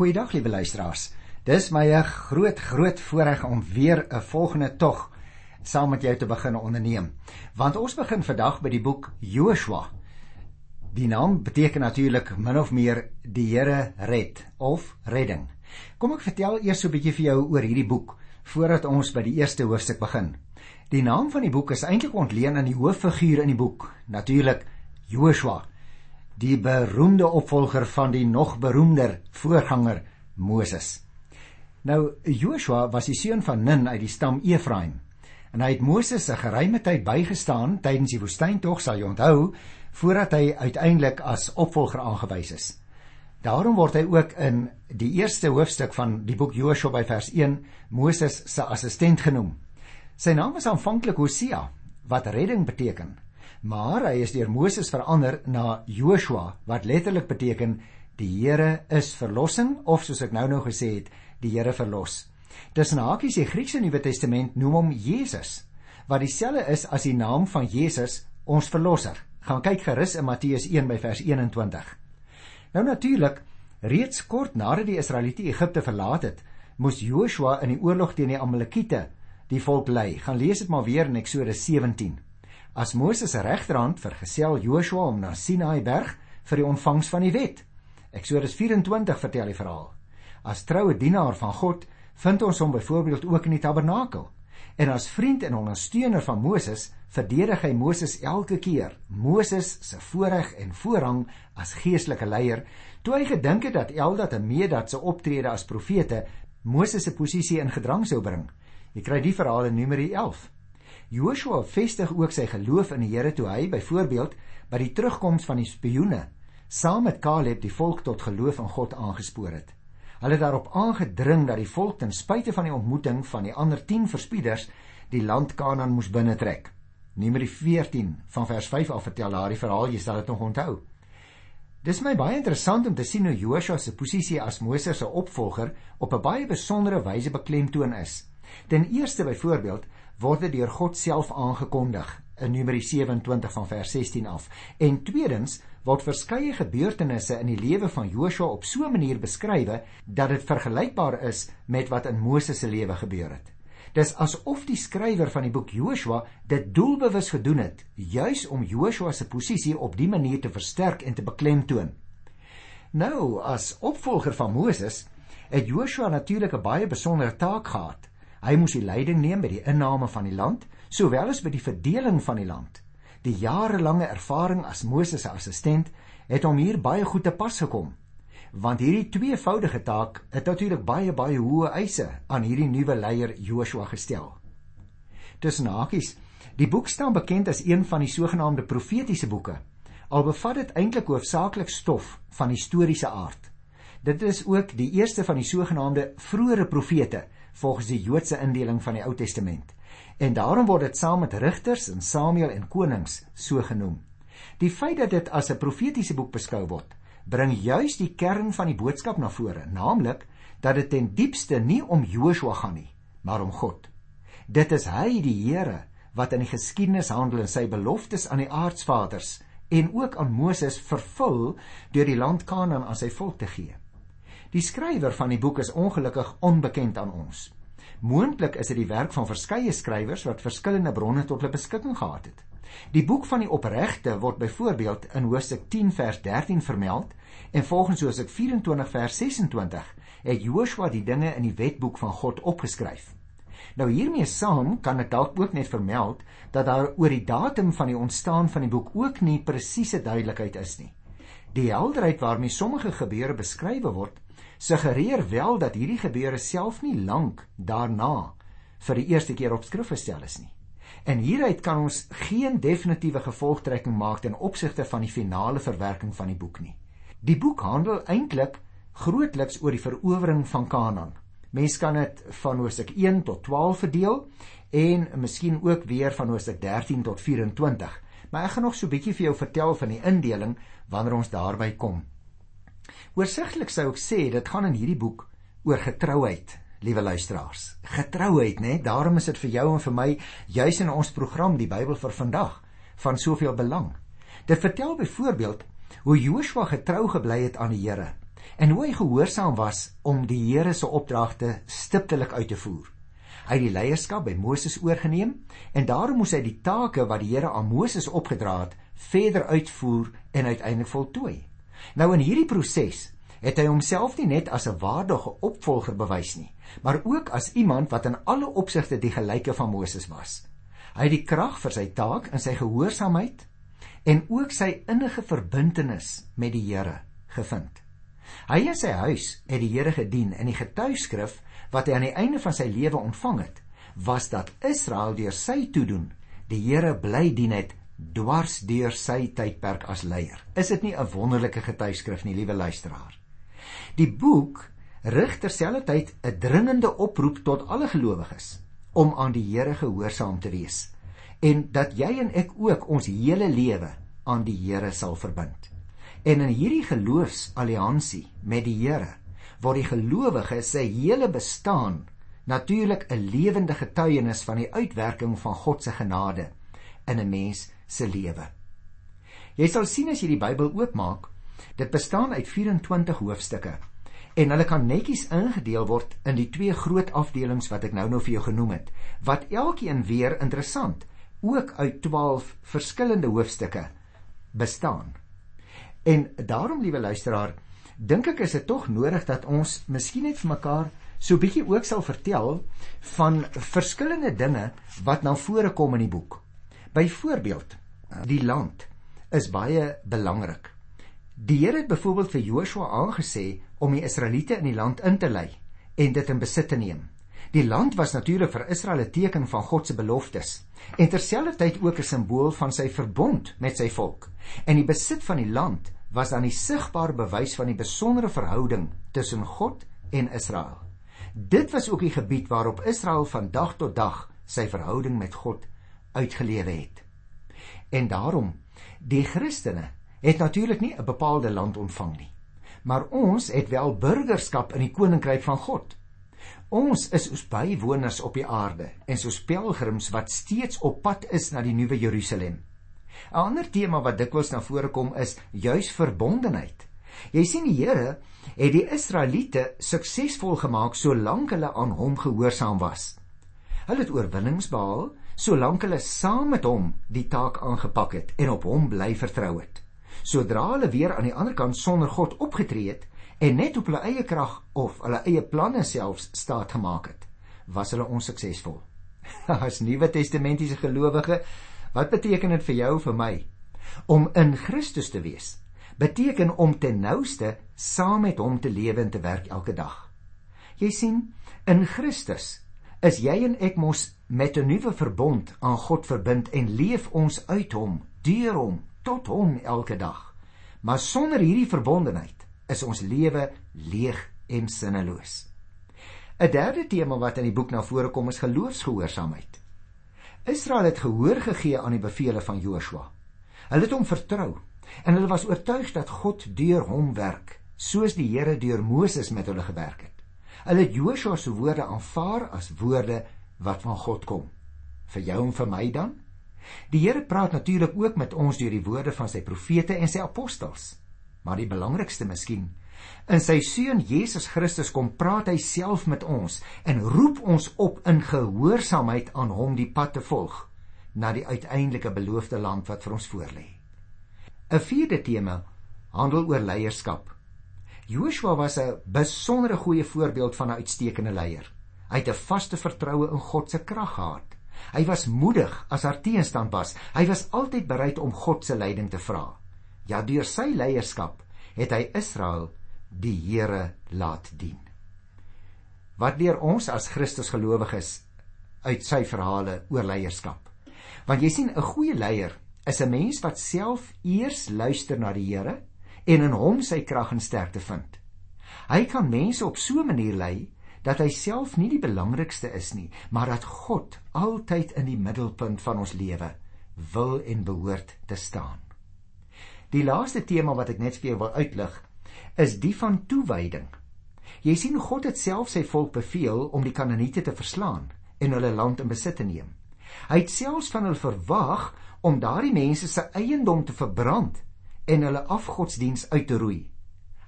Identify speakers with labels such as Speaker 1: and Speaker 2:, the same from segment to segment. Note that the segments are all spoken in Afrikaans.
Speaker 1: Goeiedag liewe luisteraars. Dis my 'n groot groot voorreg om weer 'n volgende tog saam met jou te begin onderneem. Want ons begin vandag by die boek Joshua. Die naam beteken natuurlik min of meer die Here red of redding. Kom ek vertel eers so 'n bietjie vir jou oor hierdie boek voordat ons by die eerste hoofstuk begin. Die naam van die boek is eintlik ontleen aan die hooffiguur in die boek, natuurlik Joshua die beroemde opvolger van die nog beroemder voorganger Moses. Nou Joshua was die seun van Nun uit die stam Efraim. En hy het Moses 'n geruime tyd bygestaan tydens die woestyntog, sal jy onthou, voordat hy uiteindelik as opvolger aangewys is. Daarom word hy ook in die eerste hoofstuk van die boek Joshua by vers 1 Moses se assistent genoem. Sy naam was aanvanklik Hosea wat redding beteken maar hy is deur Moses verander na Joshua wat letterlik beteken die Here is verlossing of soos ek nou nou gesê het die Here verlos. Tussen hakies die Griekse Nuwe Testament noem hom Jesus wat dieselfde is as die naam van Jesus ons verlosser. Gaan kyk gerus in Matteus 1 by vers 21. Nou natuurlik reeds kort nadat die Israeliete Egipte verlaat het, moes Joshua in die oorlog teen die Amalekiete die volk lei. Gaan lees dit maar weer in Eksodus 17. As Moses se regterhand vergesel Joshua om na Sinaai berg vir die ontvangs van die wet. Eksodus 24 vertel die verhaal. As troue dienaar van God vind ons hom byvoorbeeld ook in die tabernakel. En as vriend en ondersteuner van Moses verdedig hy Moses elke keer. Moses se voorreg en voorrang as geestelike leier toe hy gedink het dat Eldad en Medad se optrede as profete Moses se posisie in gedrang sou bring. Jy kry die verhaal in Numeri 11. Joshua vestig ook sy geloof in die Here toe hy byvoorbeeld by die terugkoms van die spioene saam met Caleb die volk tot geloof in God aangespoor het. Hulle het daarop aangedring dat die volk ten spyte van die ontmoeting van die ander 10 verspieders die land Kanaan moes binnetrek. Numeri 14 van vers 5 af vertel daardie verhaal, jy sal dit nog onthou. Dis my baie interessant om te sien hoe Joshua se posisie as Moses se opvolger op 'n baie besondere wyse beklemtoon is. Ten eerste byvoorbeeld word dit deur God self aangekondig in Numeri 27 van vers 16 af. En tweedens word verskeie gebeurtenisse in die lewe van Joshua op so 'n manier beskryf dat dit vergelykbaar is met wat in Moses se lewe gebeur het. Dis asof die skrywer van die boek Joshua dit doelbewus gedoen het, juis om Joshua se posisie op die manier te versterk en te beklemtoon. Nou, as opvolger van Moses, het Joshua natuurlik 'n baie besondere taak gehad. Hy moes die leiding neem by die inname van die land, sowel as by die verdeling van die land. Die jarelange ervaring as Moses se assistent het hom hier baie goed te pas gekom. Want hierdie tweevoudige taak het natuurlik baie baie hoë eise aan hierdie nuwe leier Joshua gestel. Tussen hakies, die boek staan bekend as een van die sogenaamde profetiese boeke. Al bevat dit eintlik hoofsaaklik stof van historiese aard. Dit is ook die eerste van die sogenaamde vroeëre profete volgens die Joodse indeling van die Ou Testament. En daarom word dit saam met Rigters en Samuel en Konings so genoem. Die feit dat dit as 'n profetiese boek beskou word, bring juis die kern van die boodskap na vore, naamlik dat dit ten diepste nie om Joshua gaan nie, maar om God. Dit is hy die Here wat in die geskiedenis handel en sy beloftes aan die aardsvaders en ook aan Moses vervul deur die land Kanaan aan sy volk te gee. Die skrywer van die boek is ongelukkig onbekend aan ons. Moontlik is dit die werk van verskeie skrywers wat verskillende bronne tot hulle beskikking gehad het. Die boek van die opregte word byvoorbeeld in Hoofstuk 10 vers 13 vermeld en volgens Hoofstuk 24 vers 26 het Joshua die dinge in die wetboek van God opgeskryf. Nou hiermee saam kan ek dalk ook net vermeld dat daar oor die datum van die ontstaan van die boek ook nie presiese duidelikheid is nie. Die helderheid waarmee sommige gebeure beskryf word, suggereer wel dat hierdie gebeure self nie lank daarna vir die eerste keer op skrif gestel is nie. En hieruit kan ons geen definitiewe gevolgtrekking maak ten opsigte van die finale verwerking van die boek nie. Die boek handel eintlik grootliks oor die verowering van Kanaan. Mens kan dit van Hoofstuk 1 tot 12 verdeel en miskien ook weer van Hoofstuk 13 tot 24. Maar ek gaan nog so 'n bietjie vir jou vertel van die indeling wanneer ons daarby kom. Oorsigtelik sou ek sê dit gaan in hierdie boek oor getrouheid, liewe luisteraars. Getrouheid, né? Daarom is dit vir jou en vir my juis in ons program die Bybel vir vandag van soveel belang. Dit vertel byvoorbeeld hoe Joshua getrou gebly het aan die Here. en hoe hy gehoorsaam was om die Here se opdragte stiptelik uit te voer. Hy het die leierskap by Moses oorgeneem en daarom moes hy die take wat die Here aan Moses opgedra het, verder uitvoer en uiteindelik voltooi. Nou in hierdie proses het hy homself nie net as 'n waardige opvolger bewys nie, maar ook as iemand wat in alle opsigte die gelyke van Moses was. Hy het die krag vir sy taak in sy gehoorsaamheid en ook sy innige verbintenis met die Here gevind. Hy en sy huis het die Here gedien en die getuigskrif wat hy aan die einde van sy lewe ontvang het, was dat Israel deur sy toedoen die Here bly dien het dwars deur sy tydperk as leier. Is dit nie 'n wonderlike getuigskrif nie, liewe luisteraar? Die boek rig terselfdertyd 'n dringende oproep tot alle gelowiges om aan die Here gehoorsaam te wees en dat jy en ek ook ons hele lewe aan die Here sal verbind. En in hierdie geloofsalliansie met die Here word die gelowige se hele bestaan natuurlik 'n lewende getuienis van die uitwerking van God se genade in 'n mens se lewe. Jy sal sien as jy die Bybel oopmaak, dit bestaan uit 24 hoofstukke en hulle kan netjies ingedeel word in die twee groot afdelings wat ek nou-nou vir jou genoem het, wat elkeen weer interessant ook uit 12 verskillende hoofstukke bestaan. En daarom, liewe luisteraar, dink ek is dit tog nodig dat ons miskien net vir mekaar so bietjie ook sal vertel van verskillende dinge wat na vore kom in die boek. Byvoorbeeld, die land is baie belangrik. Die Here het byvoorbeeld vir Joshua aangesê om die Israeliete in die land in te lei en dit in besit te neem. Die land was natuurlik vir Israel 'n teken van God se beloftes en terselfdertyd ook 'n simbool van sy verbond met sy volk. En die besit van die land was dan die sigbare bewys van die besondere verhouding tussen God en Israel. Dit was ook die gebied waarop Israel van dag tot dag sy verhouding met God uitgelewe het. En daarom, die Christene het natuurlik nie 'n bepaalde land ontvang nie, maar ons het wel burgerskap in die koninkryk van God. Ons is soos bywoners op die aarde en soos pelgrims wat steeds op pad is na die nuwe Jerusalem. 'n Ander tema wat dikwels na vore kom is juis verbondenheid. Jy sien die Here het die Israeliete suksesvol gemaak solank hulle aan hom gehoorsaam was. Hulle het oorwinnings behaal solank hulle saam met hom die taak aangepak het en op hom bly vertrou het. Sodra hulle weer aan die ander kant sonder God opgetree het, en net op hulle eie krag of hulle eie planne selfs staat gemaak het, was hulle onsuksesvol. As Nuwe Testamentiese gelowige, wat beteken dit vir jou en vir my om in Christus te wees? Beteken om ten nouste saam met hom te lewe en te werk elke dag. Jy sien, in Christus is jy en ek mos met 'n nuwe verbond aan God verbind en leef ons uit hom, deur hom, tot hom elke dag. Maar sonder hierdie verbondenheid is ons lewe leeg en sinneloos. 'n Derde tema wat in die boek na vore kom is geloofsgehoorsaamheid. Israel het gehoor gegee aan die bevele van Joshua. Hulle het hom vertrou en hulle was oortuig dat God deur hom werk, soos die Here deur Moses met hulle gewerk het. Hulle het Joshua se woorde aanvaar as woorde wat van God kom. Vir jou en vir my dan? Die Here praat natuurlik ook met ons deur die woorde van sy profete en sy apostels. Maar die belangrikste miskien, in sy seun Jesus Christus kom praat hy self met ons en roep ons op in gehoorsaamheid aan hom die pad te volg na die uiteindelike beloofde land wat vir ons voorlê. 'n Vierde tema handel oor leierskap. Joshua was 'n besondere goeie voorbeeld van 'n uitstekende leier. Hy het 'n vaste vertroue in God se krag gehad. Hy was moedig as haar teenstand was. Hy was altyd bereid om God se leiding te vra. Ja, deur sy leierskap het hy Israel die Here laat dien. Wat leer ons as Christusgelowiges uit sy verhale oor leierskap? Want jy sien 'n goeie leier is 'n mens wat self eers luister na die Here en in hom sy krag en sterkte vind. Hy kan mense op so 'n manier lei dat hy self nie die belangrikste is nie, maar dat God altyd in die middelpunt van ons lewe wil en behoort te staan. Die laaste tema wat ek net vir jou wil uitlig, is die van toewyding. Jy sien God het self sy volk beveel om die Kanaaniete te verslaan en hulle land in besit te neem. Hy het selfs van hulle verwag om daardie mense se eiendom te verbrand en hulle afgodsdiens uit te roei.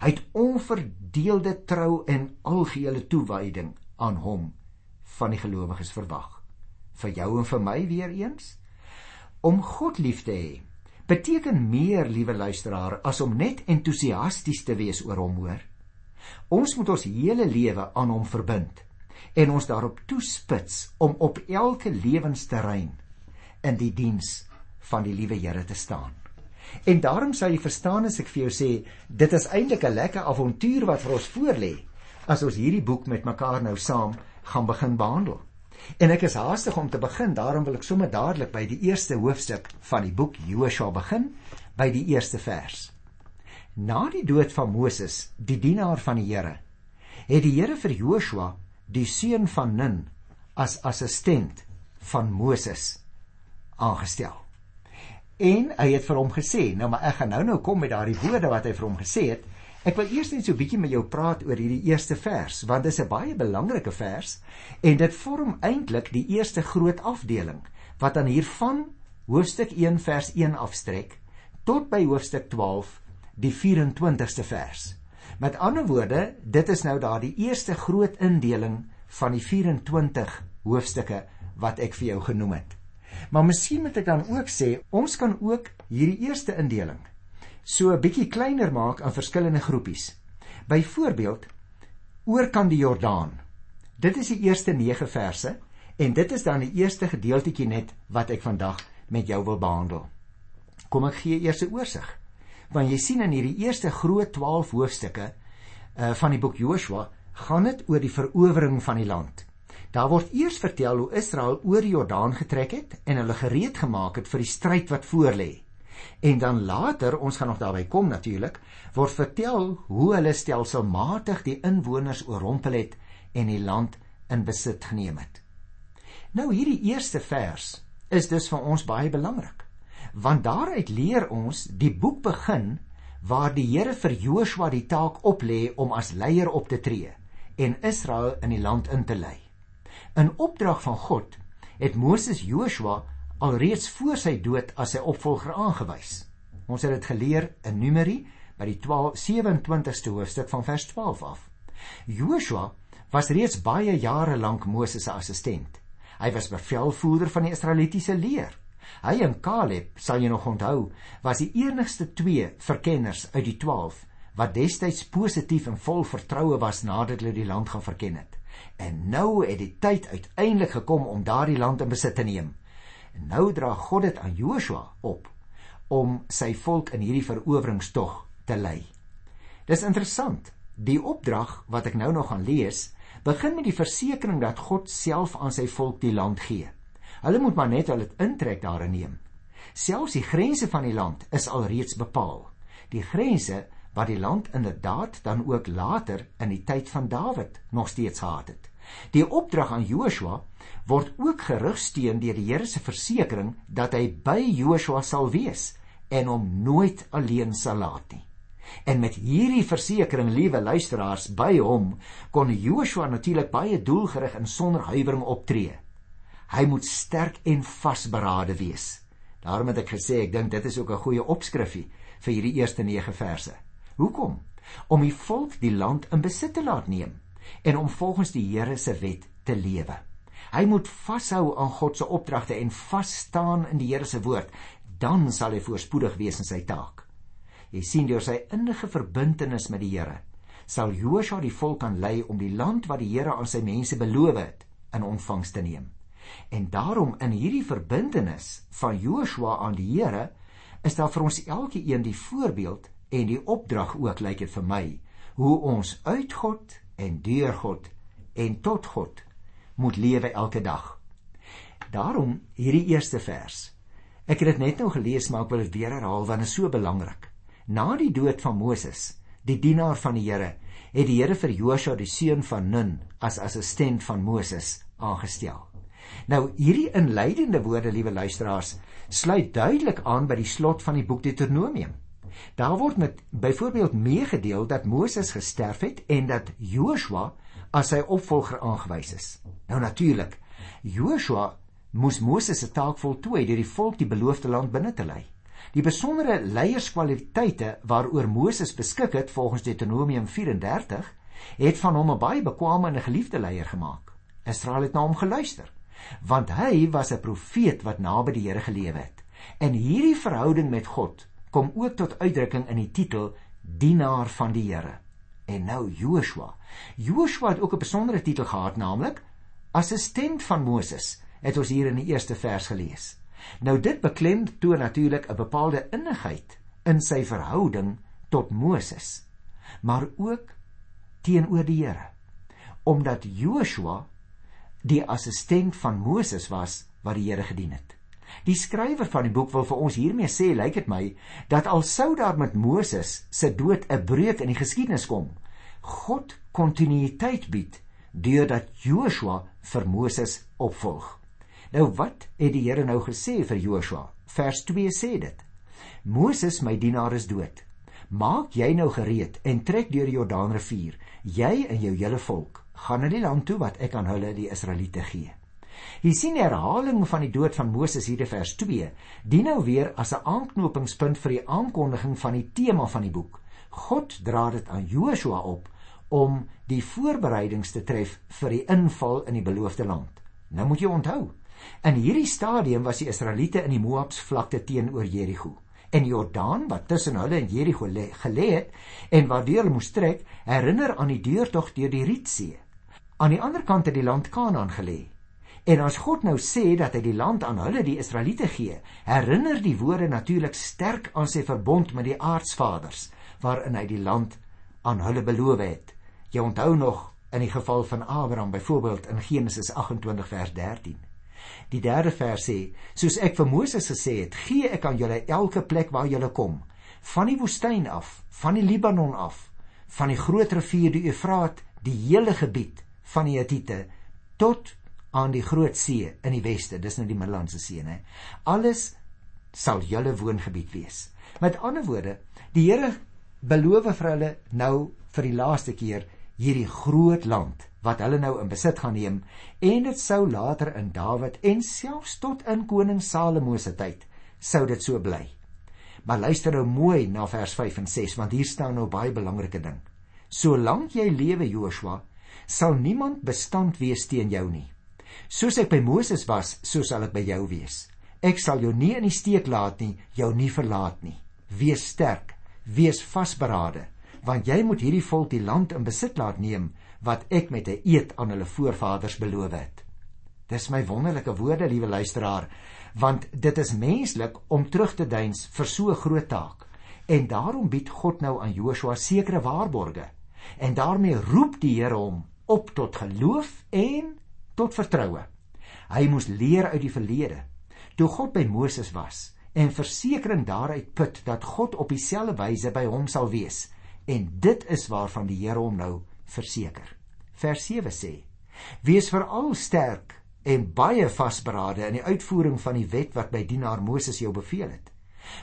Speaker 1: Hy het onverdeelde trou en algehele toewyding aan hom van die gelowiges verwag. Vir jou en vir my weer eens om God lief te hê beteken meer, liewe luisteraar, as om net entoesiasties te wees oor hom, hoor. Ons moet ons hele lewe aan hom verbind en ons daarop toespits om op elke lewensterrein in die diens van die liewe Here te staan. En daarom sal jy verstaan as ek vir jou sê, dit is eintlik 'n lekker avontuur wat vir ons voorlê as ons hierdie boek met mekaar nou saam gaan begin behandel. En ek is haastig om te begin, daarom wil ek sommer dadelik by die eerste hoofstuk van die boek Josua begin, by die eerste vers. Na die dood van Moses, die dienaar van die Here, het die Here vir Joshua, die seun van Nun, as assistent van Moses aangestel. En hy het vir hom gesê, nou maar ek gaan nou nou kom met daardie woorde wat hy vir hom gesê het. Ek wil eers net so 'n bietjie met jou praat oor hierdie eerste vers, want dit is 'n baie belangrike vers en dit vorm eintlik die eerste groot afdeling wat dan hiervan hoofstuk 1 vers 1 afstrek tot by hoofstuk 12 die 24ste vers. Met ander woorde, dit is nou daardie eerste groot indeling van die 24 hoofstukke wat ek vir jou genoem het. Maar miskien moet ek dan ook sê, ons kan ook hierdie eerste indeling so 'n bietjie kleiner maak aan verskillende groepies. Byvoorbeeld, oor kan die Jordaan. Dit is die eerste 9 verse en dit is dan die eerste gedeeltjie net wat ek vandag met jou wil behandel. Kom ek gee eers 'n oorsig want jy sien in hierdie eerste groot 12 hoofstukke uh, van die boek Joshua gaan dit oor die verowering van die land. Daar word eers vertel hoe Israel oor die Jordaan getrek het en hulle gereed gemaak het vir die stryd wat voorlê. En dan later, ons gaan nog daarby kom natuurlik, word vertel hoe hulle stelselmatig die inwoners oorrompel het en die land in besit geneem het. Nou hierdie eerste vers is dus vir ons baie belangrik want daaruit leer ons die boek begin waar die Here vir Joshua die taak oplê om as leier op te tree en Israel in die land in te lei. In opdrag van God het Moses Joshua alreeds voor sy dood as sy opvolger aangewys. Ons het dit geleer in Numeri by die 12 27ste hoofstuk van vers 12 af. Joshua was reeds baie jare lank Moses se assistent. Hy was bevelvoerder van die Israelitiese leer. Hy en Caleb, sal jy nog onthou, was die enigste twee verkenners uit die 12 wat destyds positief en vol vertroue was nadat hulle die land gaan verken het. En nou het die tyd uiteindelik gekom om daardie land in besit te neem. En nou dra God dit aan Joshua op om sy volk in hierdie veroweringstog te lei. Dis interessant. Die opdrag wat ek nou nog gaan lees, begin met die versekering dat God self aan sy volk die land gee. Hulle moet maar net hulle intrek daarin neem. Selfs die grense van die land is alreeds bepaal. Die grense wat die land inderdaad dan ook later in die tyd van Dawid nog steeds gehad het. Die opdrag aan Joshua word ook gerugsteun deur die Here se versekering dat hy by Joshua sal wees en hom nooit alleen sal laat nie. En met hierdie versekering, liewe luisteraars, by hom kon Joshua natuurlik baie doelgerig en sonder huiwering optree. Hy moet sterk en vasberade wees. Daarom het ek gesê ek dink dit is ook 'n goeie opskrifie vir hierdie eerste 9 verse. Hoekom? Om die volk die land in besit te laat neem en om volgens die Here se wet te lewe. Hy moet vashou aan God se opdragte en vas staan in die Here se woord, dan sal hy voorspoedig wees in sy taak. Jy sien deur sy innige verbintenis met die Here sal Josua die volk aanlei om die land wat die Here aan sy mense beloof het in ontvangs te neem. En daarom in hierdie verbintenis van Joshua aan die Here is daar vir ons elkeen die voorbeeld en die opdrag ook lyk dit vir my hoe ons uit God en deur God en tot God moet lewe elke dag. Daarom hierdie eerste vers. Ek het dit net nou gelees maar ek wil dit weer herhaal want dit is so belangrik. Na die dood van Moses, die dienaar van die Here, het die Here vir Joshua die seun van Nun as assistent van Moses aangestel. Nou hierdie inleidende woorde, liewe luisteraars, sluit duidelik aan by die slot van die boek Deuteronomium. Daar word met byvoorbeeld meegedeel dat Moses gesterf het en dat Joshua as sy opvolger aangewys is. Nou natuurlik, Joshua moes Moses se taak voltooi deur die volk die beloofde land binne te lei. Die besondere leierskwaliteite waaroor Moses beskik het volgens Deuteronomium 34 het van hom 'n baie bekwame en geliefde leier gemaak. Israel het na hom geluister, want hy was 'n profeet wat naby die Here gelewe het. En hierdie verhouding met God kom ook tot uitdrukking in die titel dienaar van die Here. En nou Joshua. Joshua het ook 'n besondere titel gehad, naamlik assistent van Moses. Het ons hier in die eerste vers gelees. Nou dit beklem toe natuurlik 'n bepaalde innigheid in sy verhouding tot Moses, maar ook teenoor die Here. Omdat Joshua die assistent van Moses was wat die Here gedien het. Die skrywer van die boek wil vir ons hiermee sê, lyk dit my, dat al sou daar met Moses se dood 'n breuk in die geskiedenis kom, God kontinuïteit bied deurdat Joshua vir Moses opvolg. Nou wat het die Here nou gesê vir Joshua? Vers 2 sê dit: Moses my dienaar is dood. Maak jy nou gereed en trek deur die Jordaanrivier, jy en jou hele volk, gaan na die land toe wat ek aan hulle die Israeliete gee. Jy sien die herhaling van die dood van Moses hier in vers 2, dien nou weer as 'n aanknopingspunt vir die aankondiging van die tema van die boek. God dra dit aan Joshua op om die voorbereidings te tref vir die inval in die beloofde land. Nou moet jy onthou, in hierdie stadium was die Israeliete in die Moabs vlakte teenoor Jerigo. En Jordaan wat tussen hulle en Jerigo gelê het en waardeur hulle moes trek, herinner aan die deurtog deur die Rietsee. Aan die ander kant het die land Kanaan gelê En as God nou sê dat hy die land aan hulle die Israeliete gee, herinner die woorde natuurlik sterk aan sy verbond met die aardsvaders waarin hy die land aan hulle beloof het. Jy onthou nog in die geval van Abraham byvoorbeeld in Genesis 28 vers 13. Die derde vers sê: Soos ek vir Moses gesê het, gee ek aan julle elke plek waar julle kom, van die woestyn af, van die Libanon af, van die groot rivier die Eufraat, die hele gebied van die Hittite tot aan die groot see in die weste, dis nou die Middellandse See, né? Alles sal julle woongebied wees. Met ander woorde, die Here beloof vir hulle nou vir die laaste keer hierdie groot land wat hulle nou in besit gaan neem en dit sou later in Dawid en selfs tot in koning Salomo se tyd sou dit so bly. Maar luister nou mooi na vers 5 en 6 want hier staan nou baie belangrike ding. Solank jy lewe Joshua, sal niemand bestand wees teen jou nie. Soos ek by Moses was, so sal ek by jou wees. Ek sal jou nie in die steek laat nie, jou nie verlaat nie. Wees sterk, wees vasberade, want jy moet hierdie volk die land in besit laat neem wat ek met 'n eed aan hulle voorvaders beloof het. Dis my wonderlike woorde, liewe luisteraar, want dit is menslik om terug te deins vir so 'n groot taak. En daarom bied God nou aan Joshua sekere waarborge. En daarmee roep die Here hom op tot geloof en tot vertroue. Hy moes leer uit die verlede. Toe God by Moses was en versekering daaruit put dat God op dieselfde wyse by hom sal wees en dit is waarvan die Here hom nou verseker. Vers 7 sê: Wees veral sterk en baie vasberade in die uitvoering van die wet wat my dienaar Moses jou beveel het.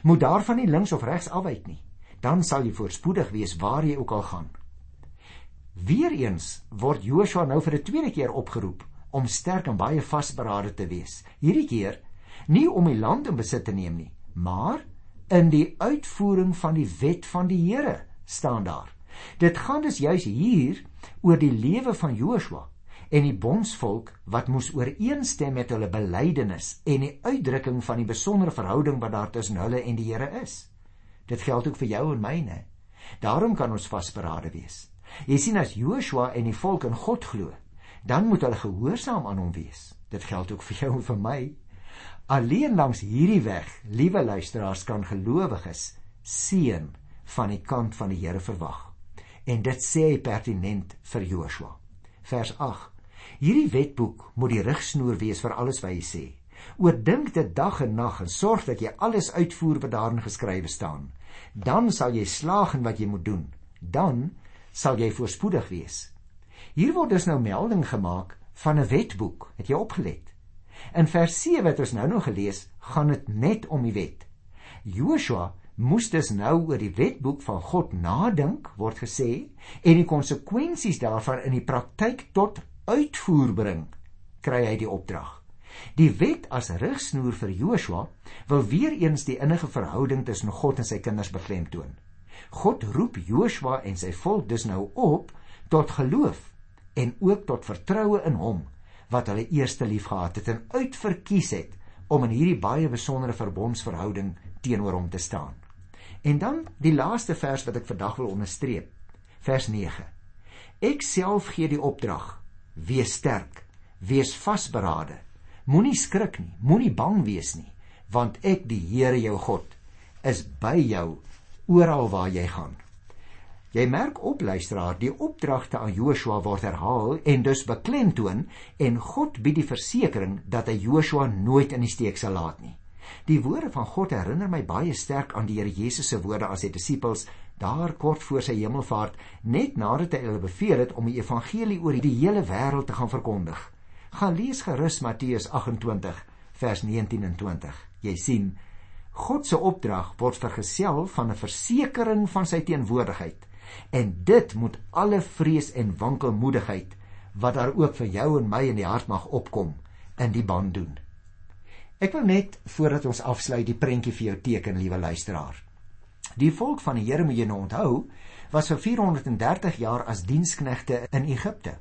Speaker 1: Moet daarvan nie links of regs afwyk nie, dan sal jy voorspoedig wees waar jy ook al gaan. Weereens word Joshua nou vir 'n tweede keer opgeroep om sterk en baie vasberade te wees. Hierdie keer nie om die land in besit te neem nie, maar in die uitvoering van die wet van die Here staan daar. Dit gaan dus juis hier oor die lewe van Joshua en die bondsvolk wat moes ooreenstem met hulle belydenis en die uitdrukking van die besondere verhouding wat daar tussen hulle en die Here is. Dit geld ook vir jou en my, né? Daarom kan ons vasberade wees. Jy sien as Joshua en die volk in God glo, dan moet hulle gehoorsaam aan hom wees. Dit geld ook vir jou en vir my. Alleen langs hierdie weg, liewe luisteraars, kan gelowiges seën van die kant van die Here verwag. En dit sê hy pertinent vir Joshua. Vers 8. Hierdie wetboek moet die rigsnoer wees vir alles wat hy sê. Oordink dit dag en nag en sorg dat jy alles uitvoer wat daarin geskrywe staan. Dan sal jy slaag in wat jy moet doen. Dan sal jy voorspoedig wees. Hier word dus nou melding gemaak van 'n wetboek. Het jy opgelet? In vers 7 wat ons nou nog gelees, gaan dit net om die wet. Joshua moes dus nou oor die wetboek van God nadink, word gesê, en die konsekwensies daarvan in die praktyk tot uitvoer bring, kry hy die opdrag. Die wet as rigsnoer vir Joshua wil weer eens die innige verhouding tussen God en sy kinders beklemtoon. God roep Joshua en sy volk dus nou op tot geloof en ook tot vertroue in hom wat hulle eerste liefgehad het en uitverkies het om in hierdie baie besondere verbondsverhouding teenoor hom te staan. En dan die laaste vers wat ek vandag wil onderstreep, vers 9. Ek self gee die opdrag: wees sterk, wees vasberade. Moenie skrik nie, moenie bang wees nie, want ek die Here jou God is by jou oral waar jy gaan. Jy merk op luisteraar, die opdragte aan Joshua word herhaal en dus beklemtoon en God bied die versekering dat hy Joshua nooit in die steek sal laat nie. Die woorde van God herinner my baie sterk aan die Here Jesus se woorde aan sy disippels daar kort voor sy hemelvaart, net nadat hy hulle beveel het om die evangelie oor die hele wêreld te gaan verkondig. Gaan lees gerus Matteus 28 vers 19 en 20. Jy sien, God se opdrag word vergesel van 'n versekering van sy teenwoordigheid. En dit moet alle vrees en wankelmoedigheid wat daar ook vir jou en my in die hart mag opkom in die band doen. Ek wil net voordat ons afsluit die prentjie vir jou teken, liewe luisteraar. Die volk van die Here moet jy nou onthou, was vir 430 jaar as diensknegte in Egipte.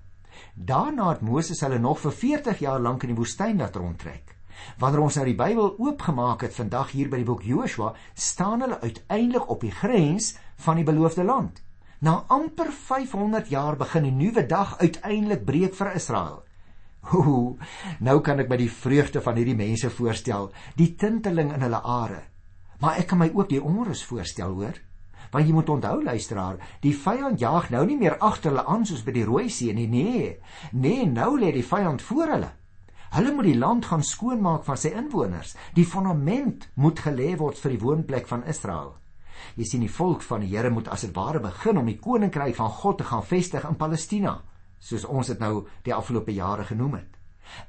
Speaker 1: Daarna het Moses hulle nog vir 40 jaar lank in die woestyn laat rondtrek. Wanneer ons nou die Bybel oopgemaak het vandag hier by die boek Joshua, staan hulle uiteindelik op die grens van die beloofde land. Na amper 500 jaar begin 'n nuwe dag uiteindelik breek vir Israel. Ooh, nou kan ek my die vreugde van hierdie mense voorstel, die tinteling in hulle are. Maar ek kan my ook die onrus voorstel, hoor? Want jy moet onthou luisteraar, die vyand jaag nou nie meer agter hulle aan soos by die Rooi See nie, nee. Nee, nou lê die vyand voor hulle. Hulle moet die land gaan skoonmaak van sy inwoners. Die fondament moet gelê word vir die woonplek van Israel. Jy sien die volk van die Here moet as dit ware begin om die koninkryk van God te gaan vestig in Palestina, soos ons dit nou die afgelope jare genoem het.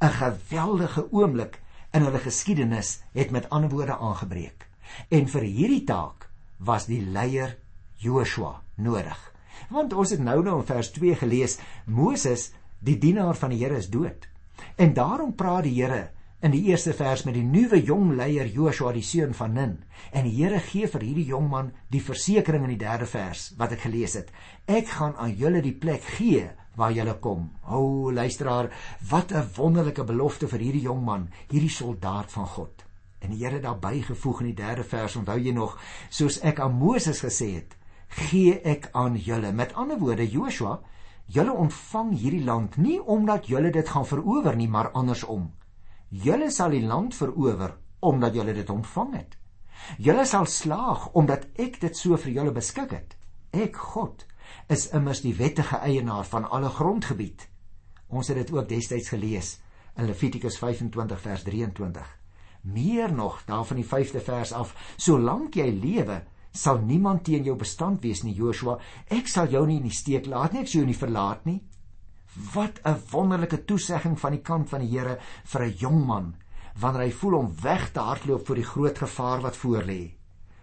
Speaker 1: 'n Geweldige oomblik in hulle geskiedenis het met ander woorde aangebreek. En vir hierdie taak was die leier Joshua nodig. Want ons het nou nou in vers 2 gelees Moses, die dienaar van die Here is dood. En daarom praat die Here in die eerste vers met die nuwe jong leier Joshua die seun van Nun. En die Here gee vir hierdie jong man die versekering in die derde vers wat ek gelees het. Ek gaan aan julle die plek gee waar julle kom. O luisteraar, wat 'n wonderlike belofte vir hierdie jong man, hierdie soldaat van God. En die Here daarbey gevoeg in die derde vers, onthou jy nog, soos ek aan Moses gesê het, gee ek aan julle. Met ander woorde, Joshua, julle ontvang hierdie land nie omdat julle dit gaan verower nie, maar andersom. Julle sal die land verower omdat julle dit ontvang het. Julle sal slaag omdat ek dit so vir julle beskik het. Ek God is immers die wettige eienaar van alle grondgebied. Ons het dit ook destyds gelees in Levitikus 25 vers 23. Meer nog, daar van die 5de vers af, solank jy lewe, sal niemand teen jou bestand wees nie, Joshua. Ek sal jou nie in die steek laat nie, ek sal jou nie verlaat nie. Wat 'n wonderlike toesegging van die kant van die Here vir 'n jong man wanneer hy voel om weg te hardloop vir die groot gevaar wat voorlê.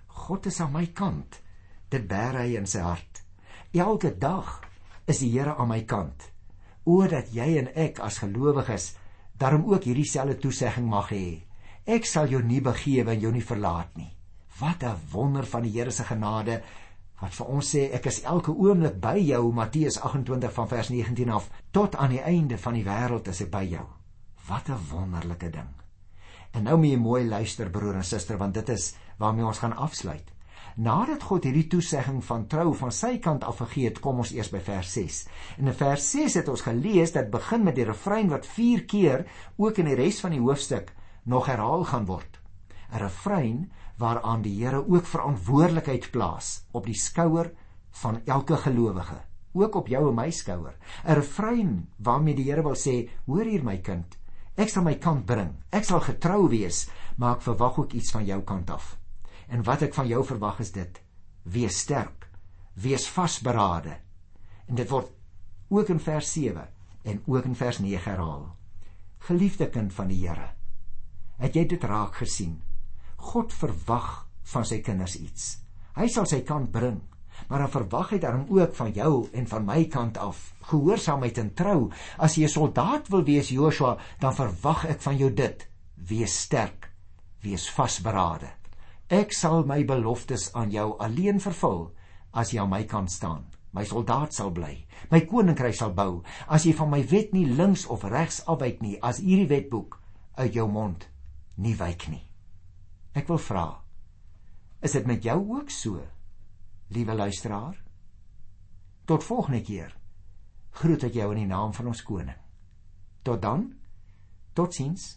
Speaker 1: God is aan my kant. Dit bær hy in sy hart. Elke dag is die Here aan my kant. O dat jy en ek as gelowiges daarom ook hierdie selfde toesegging mag hê. Ek sal jou nie begewe en jou nie verlaat nie. Wat 'n wonder van die Here se genade wat vir ons sê ek is elke oomblik by jou Matteus 28 van vers 19 af tot aan die einde van die wêreld is ek by jou. Wat 'n wonderlike ding. En nou moet jy mooi luister broer en suster want dit is waarmee ons gaan afsluit. Nadat God hierdie toesegging van trou van sy kant af gegee het, kom ons eers by vers 6. En in vers 6 het ons gelees dat begin met die refrein wat 4 keer ook in die res van die hoofstuk nog herhaal gaan word. 'n Refrein waaraan die Here ook verantwoordelikheid plaas op die skouer van elke gelowige, ook op jou en my skouer. 'n Refrein waarmee die Here wil sê, hoor hier my kind, ek sal my kant bring. Ek sal getrou wees, maar ek verwag ook iets van jou kant af. En wat ek van jou verwag is dit: wees sterk, wees vasberade. En dit word ook in vers 7 en ook in vers 9 herhaal. Geliefde kind van die Here, het jy dit raak gesien? God verwag van sy kinders iets. Hy sal sy kant bring.
Speaker 2: Maar dan verwag hy daarom ook van jou en van my kant af gehoorsaamheid en trou. As jy 'n soldaat wil wees, Joshua, dan verwag ek van jou dit: wees sterk, wees vasberade. Ek sal my beloftes aan jou alleen vervul as jy aan my kant staan. My soldaat sal bly. My koninkryk sal bou. As jy van my wet nie links of regs afwyk nie, as hierdie wetboek uit jou mond nie wyk nie. Ek wil vra, is dit met jou ook so? Liewe luisteraar, tot volgende keer. Groet ek jou in die naam van ons koning. Tot dan. Totsiens.